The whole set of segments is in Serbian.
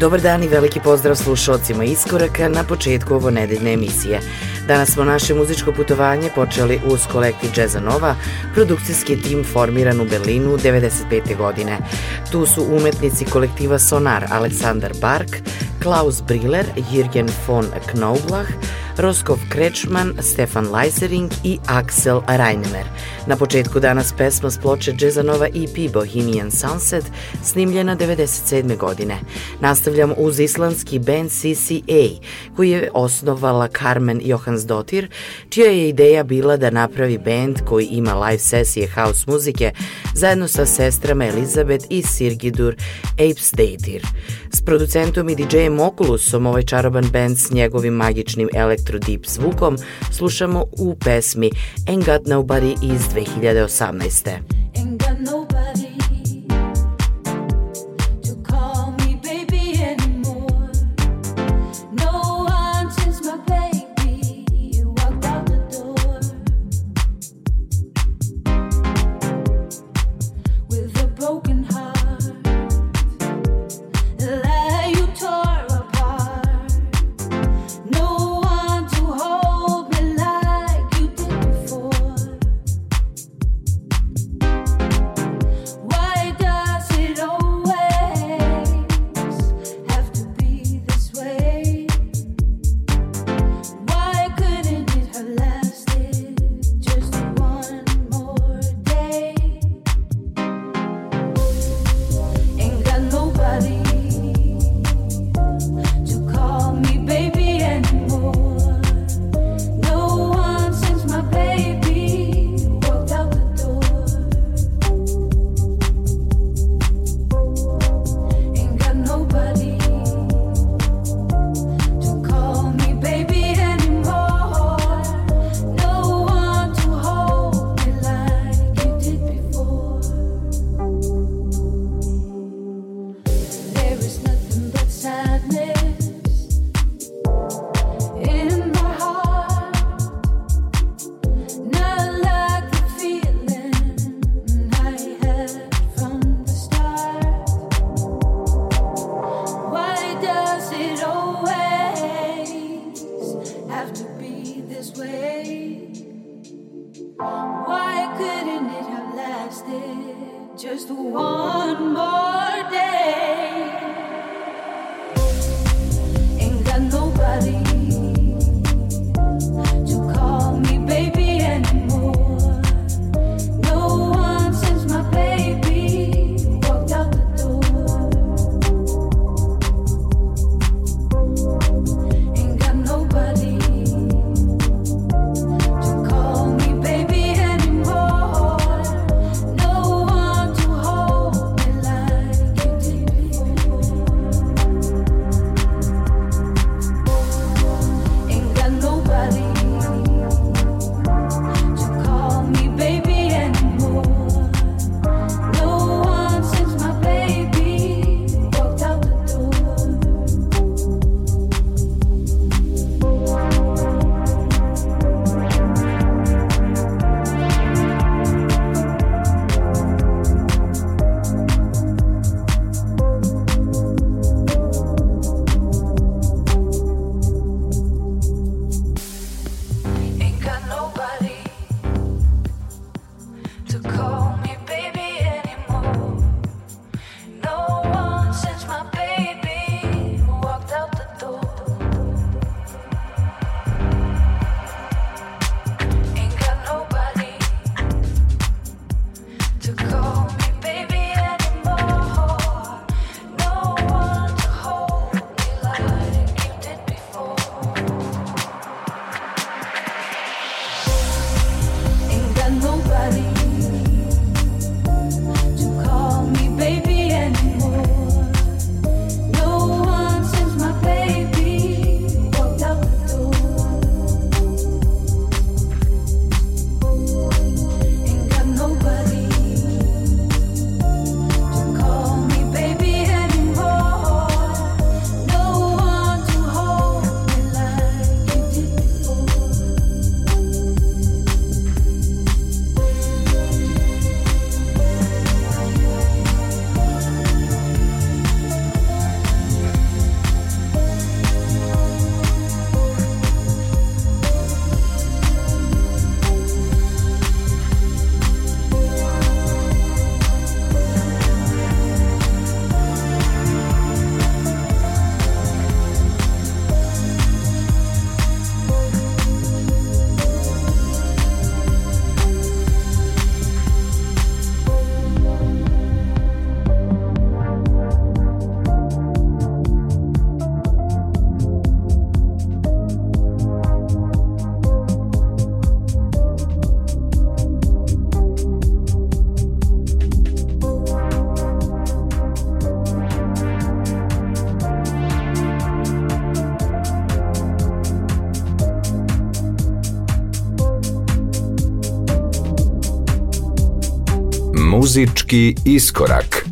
Dobar dan i veliki pozdrav slušalcima Iskoraka na početku ovo nedeljne emisije. Danas smo naše muzičko putovanje počeli uz kolektiv Jazza Nova, produkcijski tim formiran u Berlinu 95. godine. Tu su umetnici kolektiva Sonar Aleksandar Bark, Klaus Briller, Jürgen von Knoblach, Roskov Krečman, Stefan Leisering i Axel Reinemer. Na početku danas pesma s ploče Jazzanova EP Bohemian Sunset, snimljena 97. godine. Nastavljam uz islandski band CCA, koji je osnovala Carmen Johansdottir, čija je ideja bila da napravi band koji ima live sesije house muzike zajedno sa sestrama Elizabeth i Sirgidur Apesdatir. S producentom i DJ-em Oculusom ovaj čaroban band s njegovim magičnim elektro deep zvukom slušamo u pesmi Ain't Got Nobody iz 2018. Just one more. Muzički iskorak.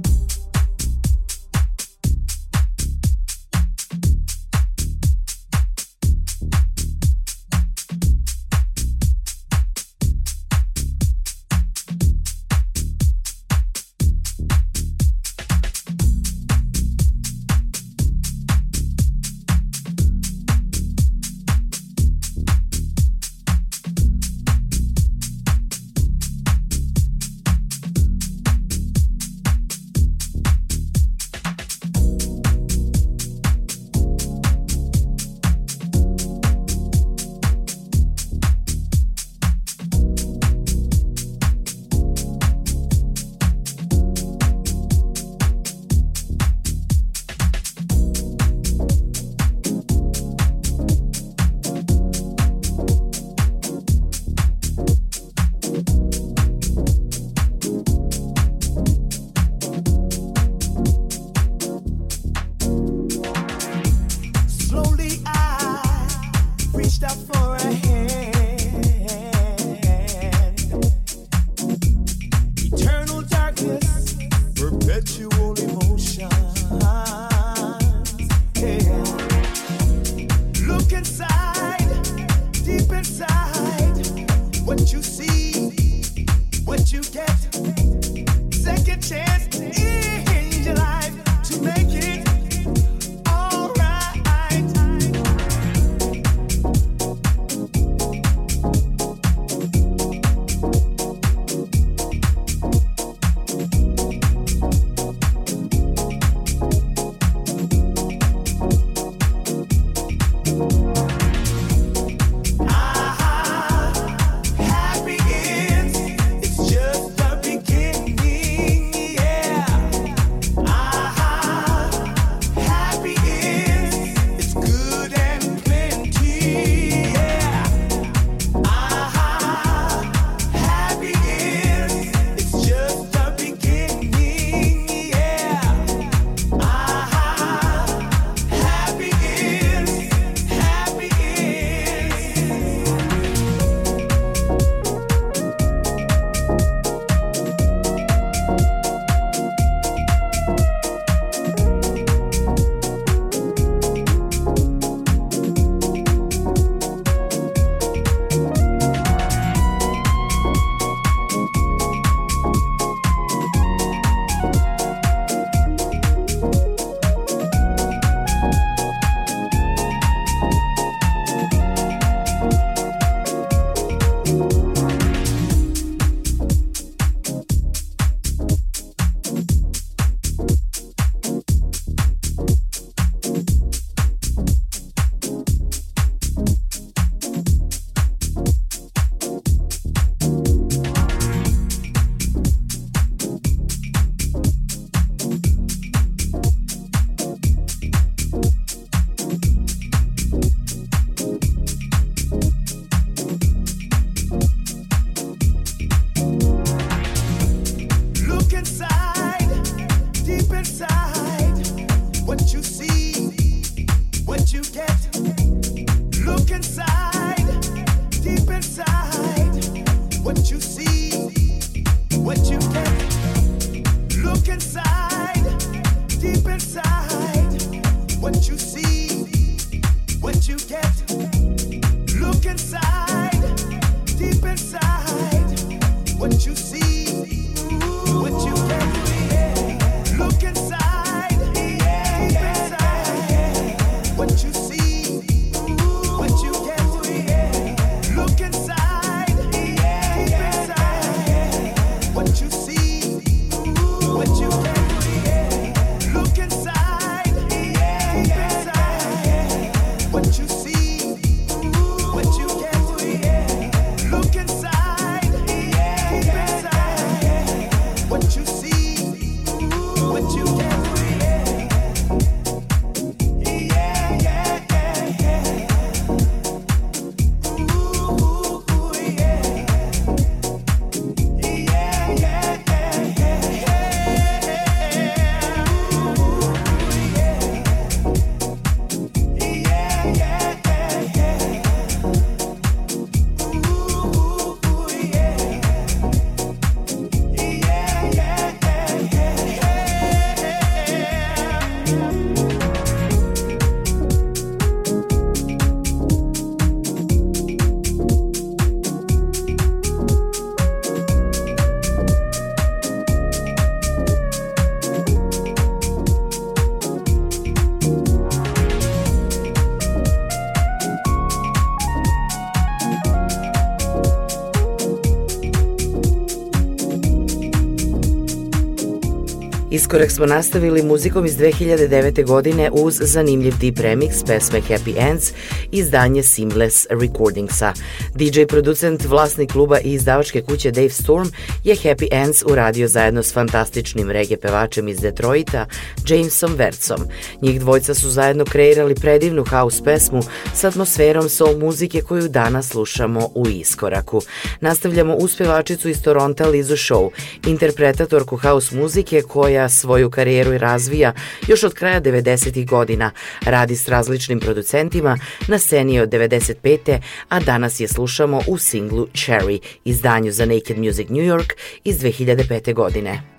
Iskorak smo nastavili muzikom iz 2009. godine uz zanimljiv deep remix pesme Happy Ends izdanje Seamless Recordingsa. DJ producent, vlasnik kluba i izdavačke kuće Dave Storm je Happy Ends uradio zajedno s fantastičnim reggae pevačem iz Detroita, Jamesom Vercom. Njih dvojca su zajedno kreirali predivnu house pesmu s atmosferom soul muzike koju danas slušamo u Iskoraku. Nastavljamo uspevačicu iz Toronta Lizu Show, interpretatorku house muzike koja svoju karijeru razvija još od kraja 90. godina. Radi s različnim producentima na sceni od 95. a danas je slušamo u singlu Cherry, izdanju za Naked Music New York iz 2005. godine.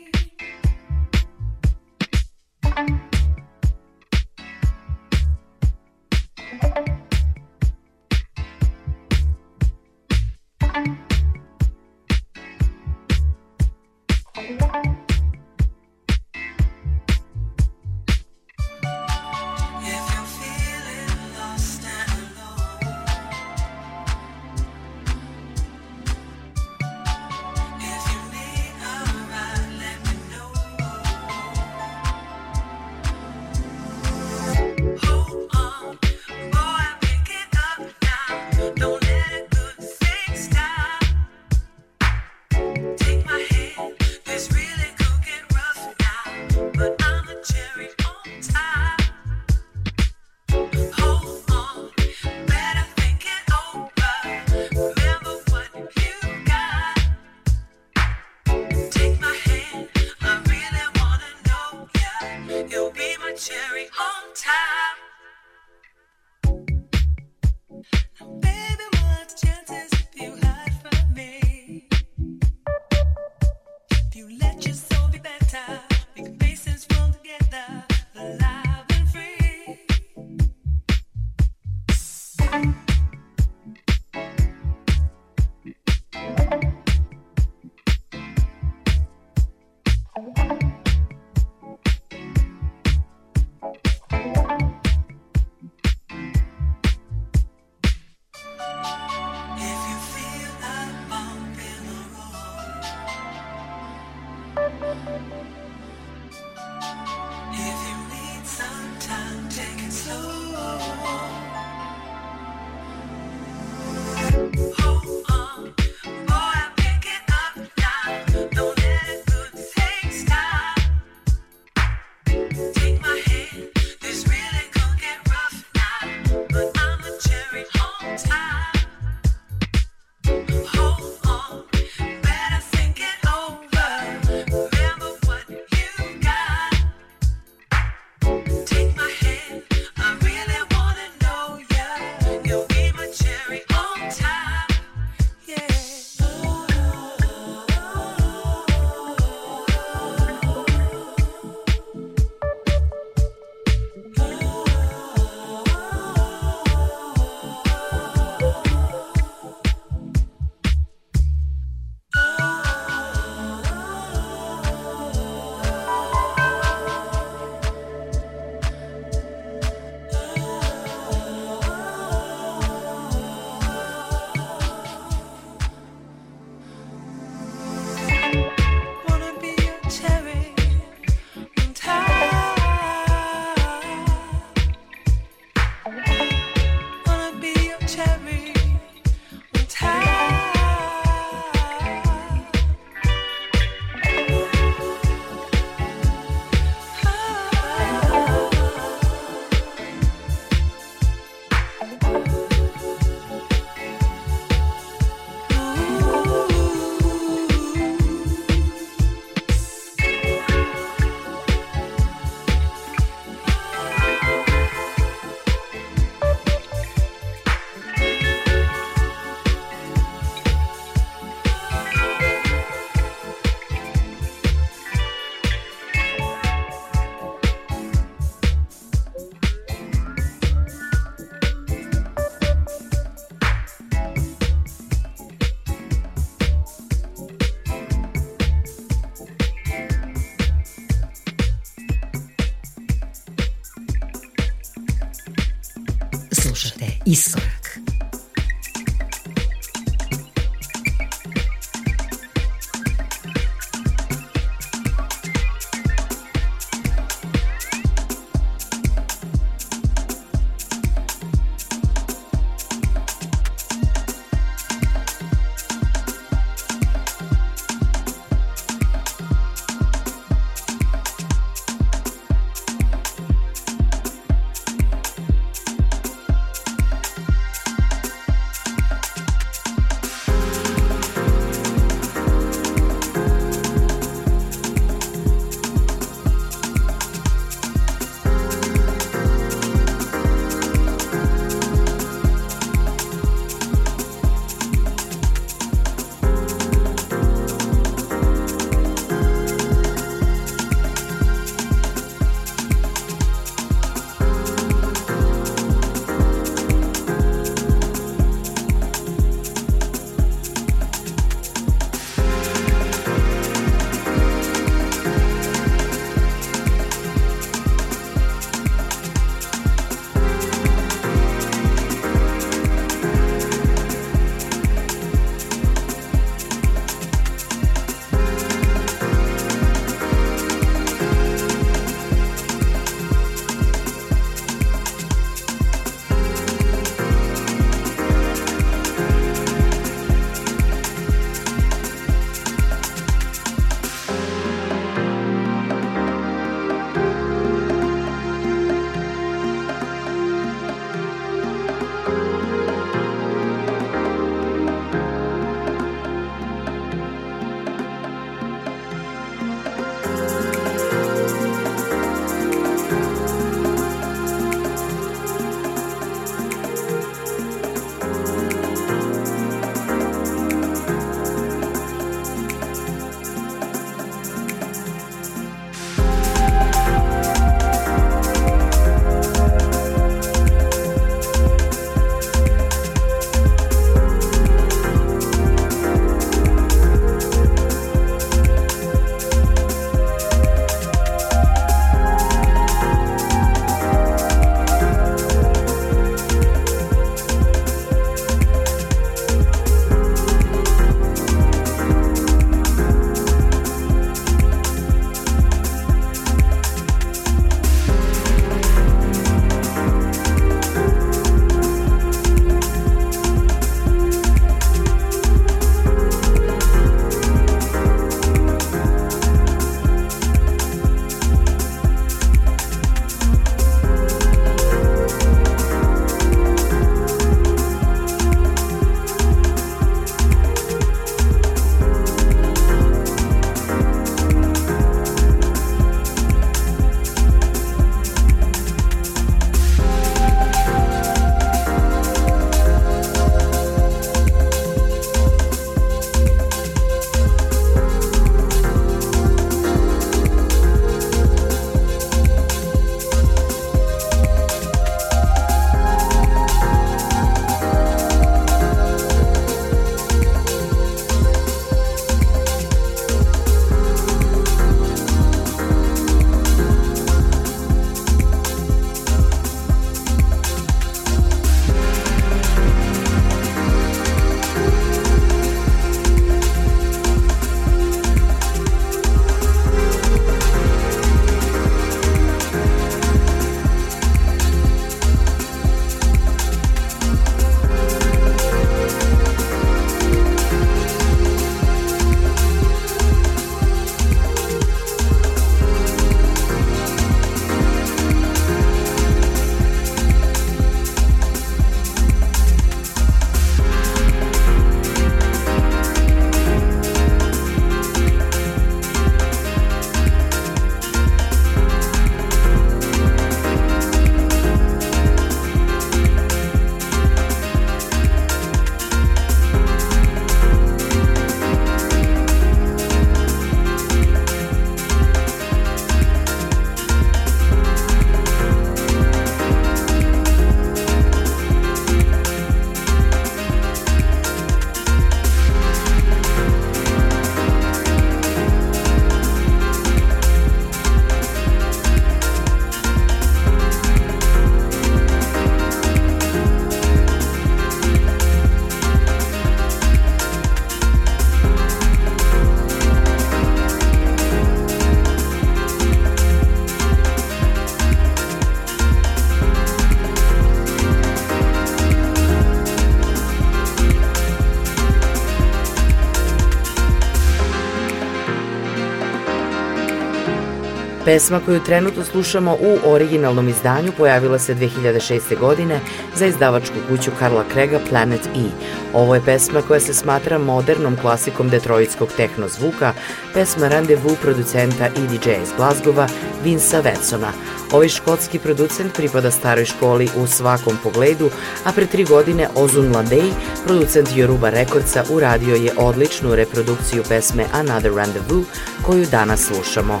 Pesma koju trenutno slušamo u originalnom izdanju pojavila se 2006. godine za izdavačku kuću Karla Krega Planet E. Ovo je pesma koja se smatra modernom klasikom detroitskog tehno zvuka, pesma Rendezvous producenta i DJ-a iz Glazgova Vinsa Vetsona. Ovaj škotski producent pripada staroj školi u svakom pogledu, a pre tri godine Ozun Ladej, producent Yoruba Rekordca, uradio je odličnu reprodukciju pesme Another Rendezvous koju danas slušamo.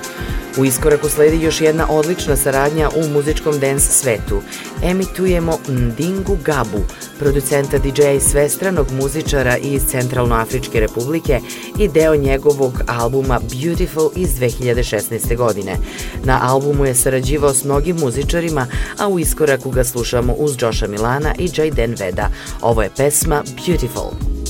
U iskoraku sledi još jedna odlična saradnja u muzičkom dance svetu. Emitujemo Ndingu Gabu, producenta DJ-a i svestranog muzičara iz Centralnoafričke republike i deo njegovog albuma Beautiful iz 2016. godine. Na albumu je sarađivao s mnogim muzičarima, a u iskoraku ga slušamo uz Josha Milana i Jayden Veda. Ovo je pesma Beautiful.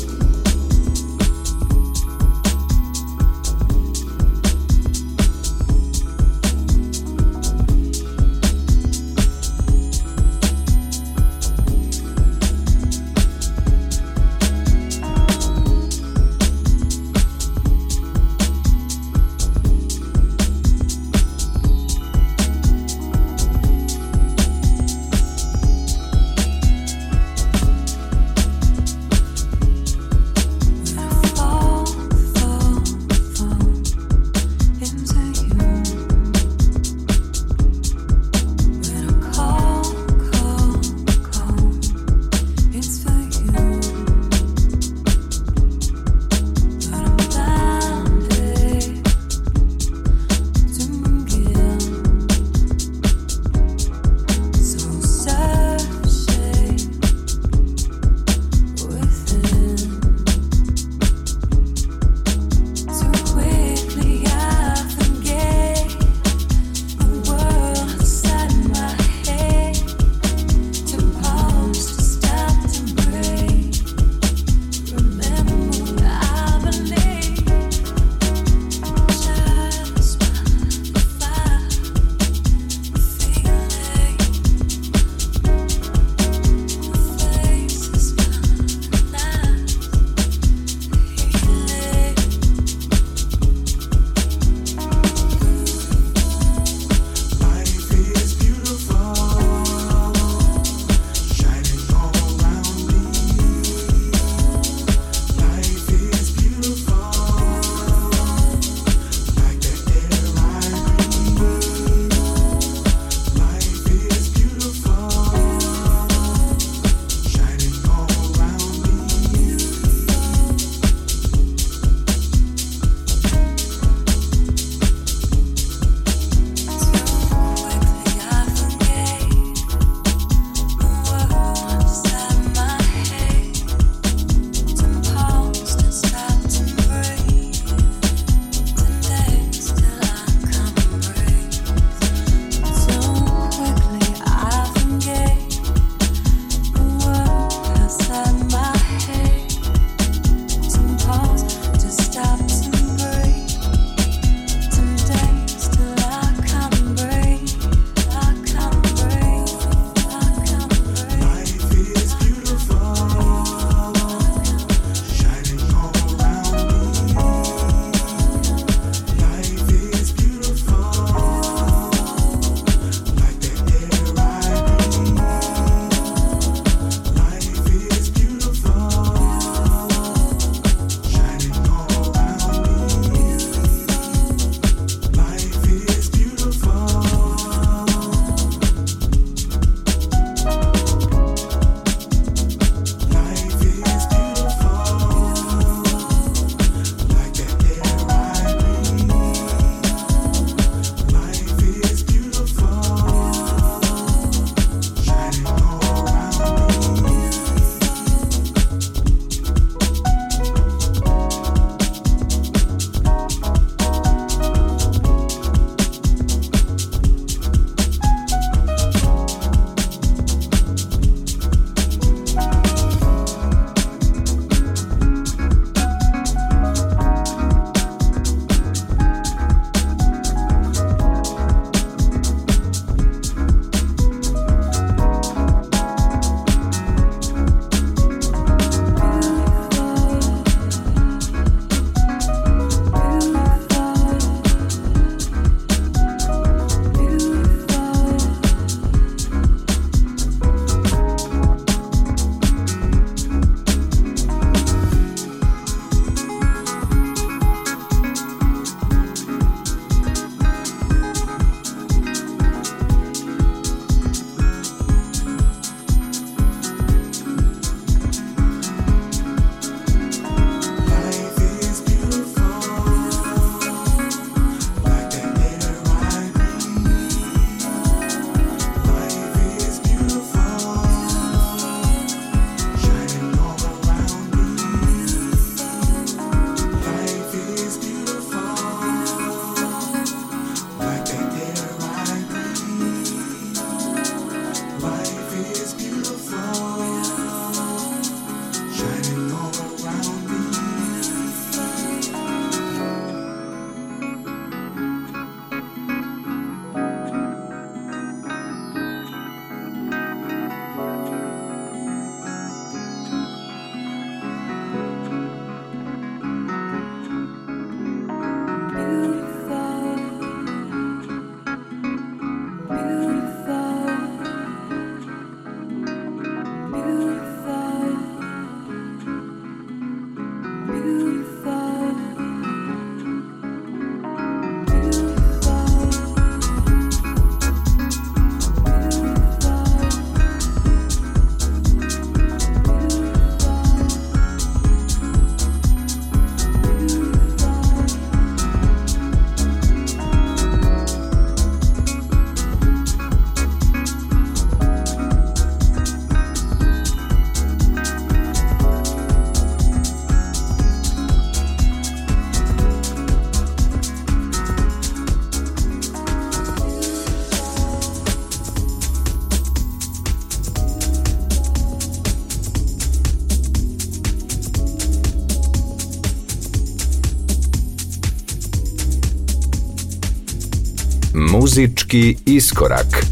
Muzički iskorak.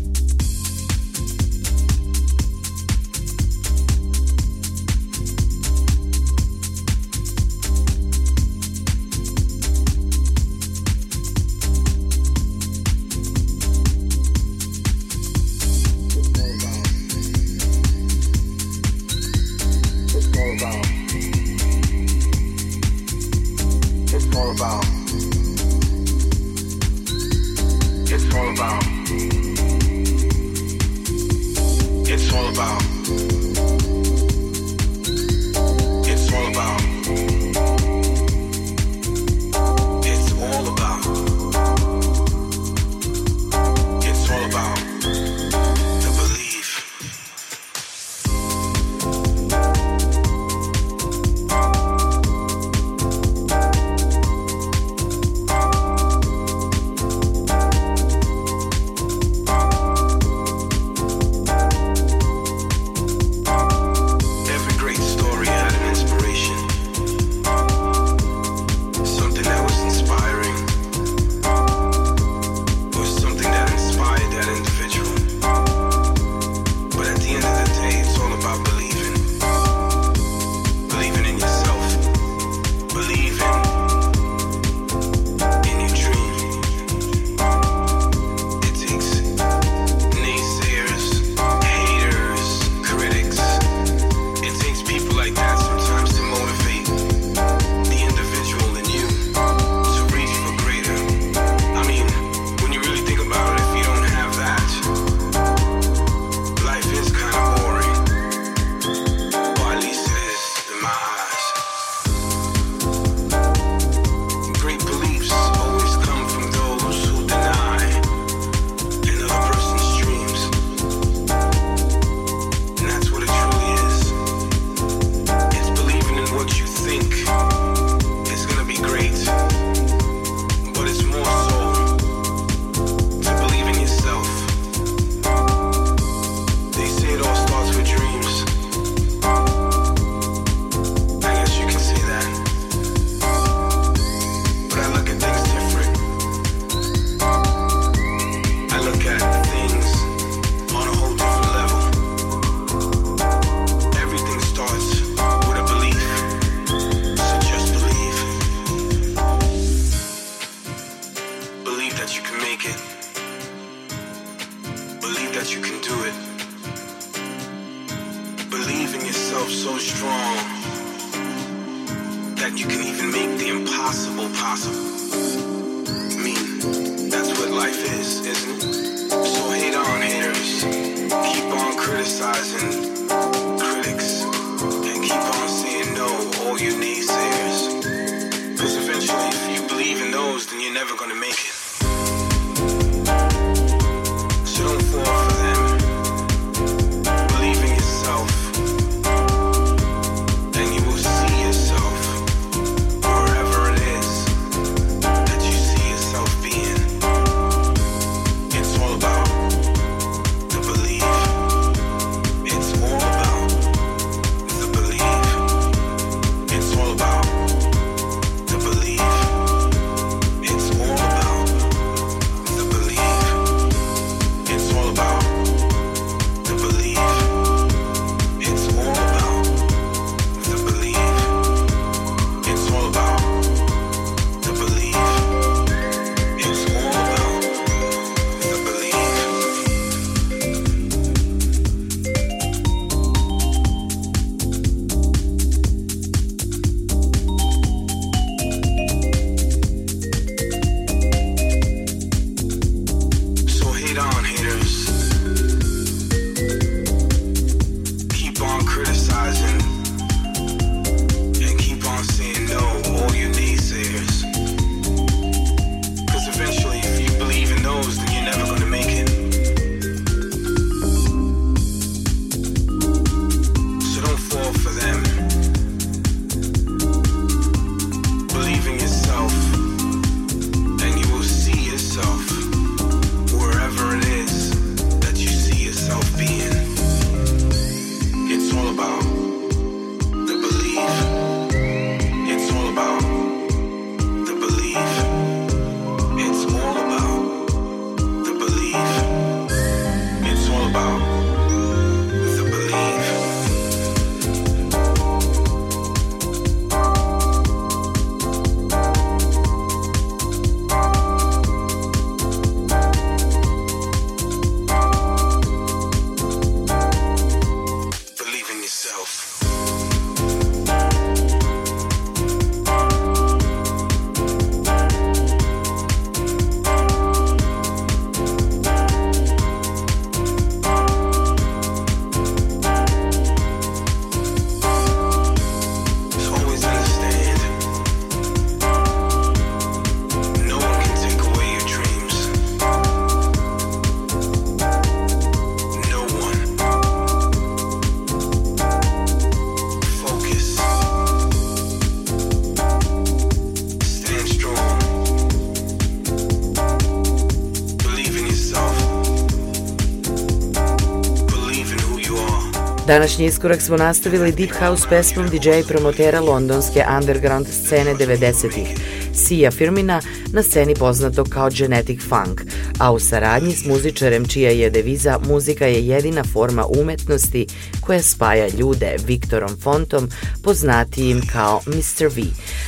Današnji iskorak smo nastavili Deep House pesmom DJ promotera londonske underground scene 90-ih, Sia Firmina na sceni poznatog kao Genetic Funk, a u saradnji s muzičarem čija je deviza muzika je jedina forma umetnosti koja spaja ljude Viktorom Fontom, poznatijim kao Mr. V.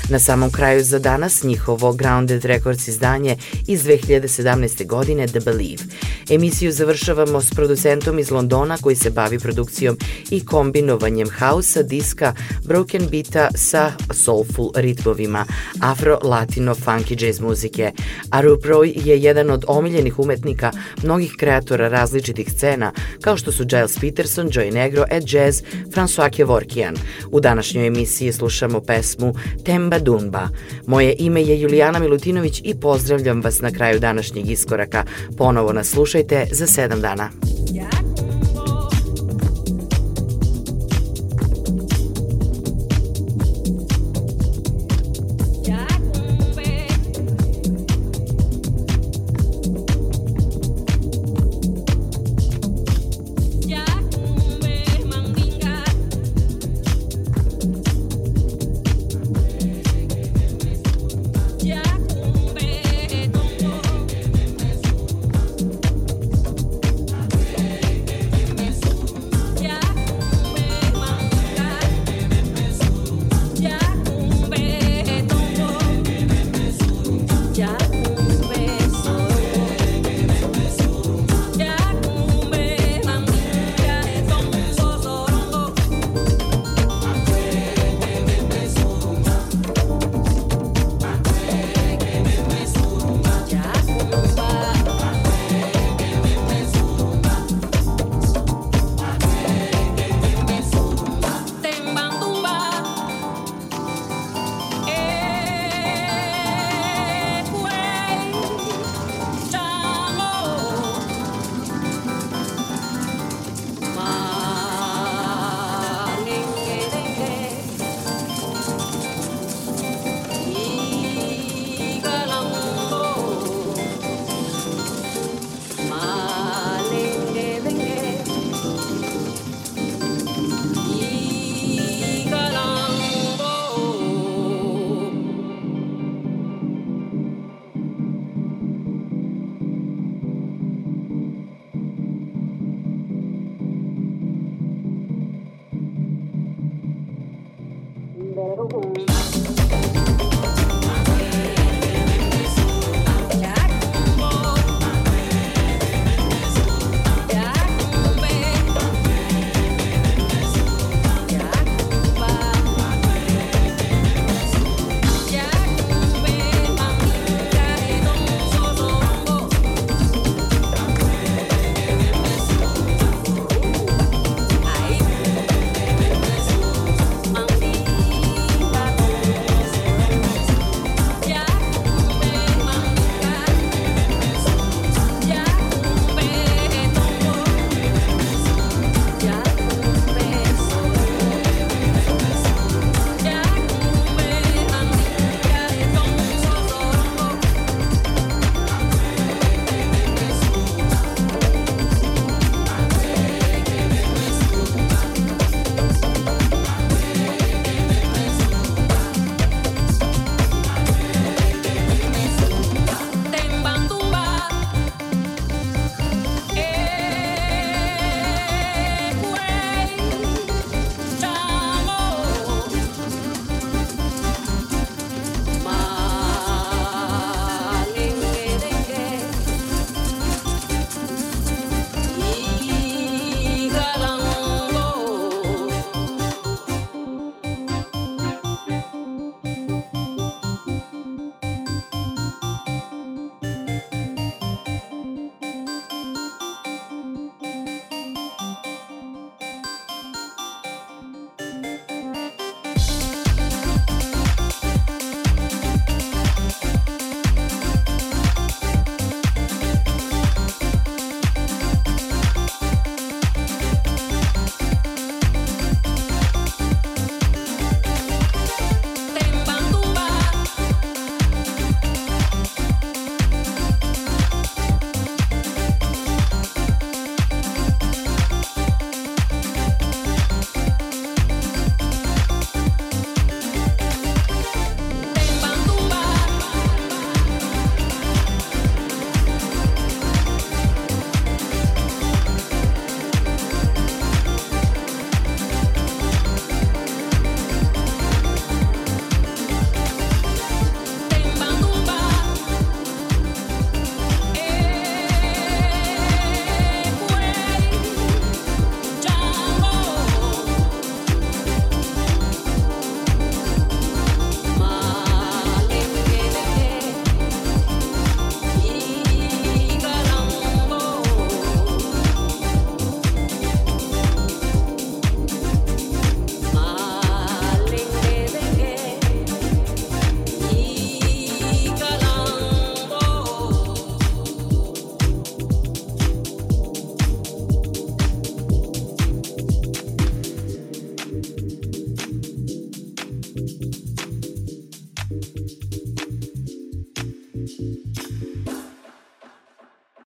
Na samom kraju za danas njihovo Grounded Records izdanje iz 2017. godine The Believe. Emisiju završavamo s producentom iz Londona koji se bavi produkcijom i kombinovanjem hausa, diska, broken beata sa soulful ritmovima, afro-latino funky jazz muzike. Arup Roy je jedan od omiljenih umetnika mnogih kreatora različitih scena, kao što su Giles Peterson, Joy Negro, Ed Jazz, François Kevorkian. U današnjoj emisiji slušamo pesmu Temba Dunba. Moje ime je Julijana Milutinović i pozdravljam vas na kraju današnjeg iskoraka. Ponovo nas slušajte za sedam dana. Little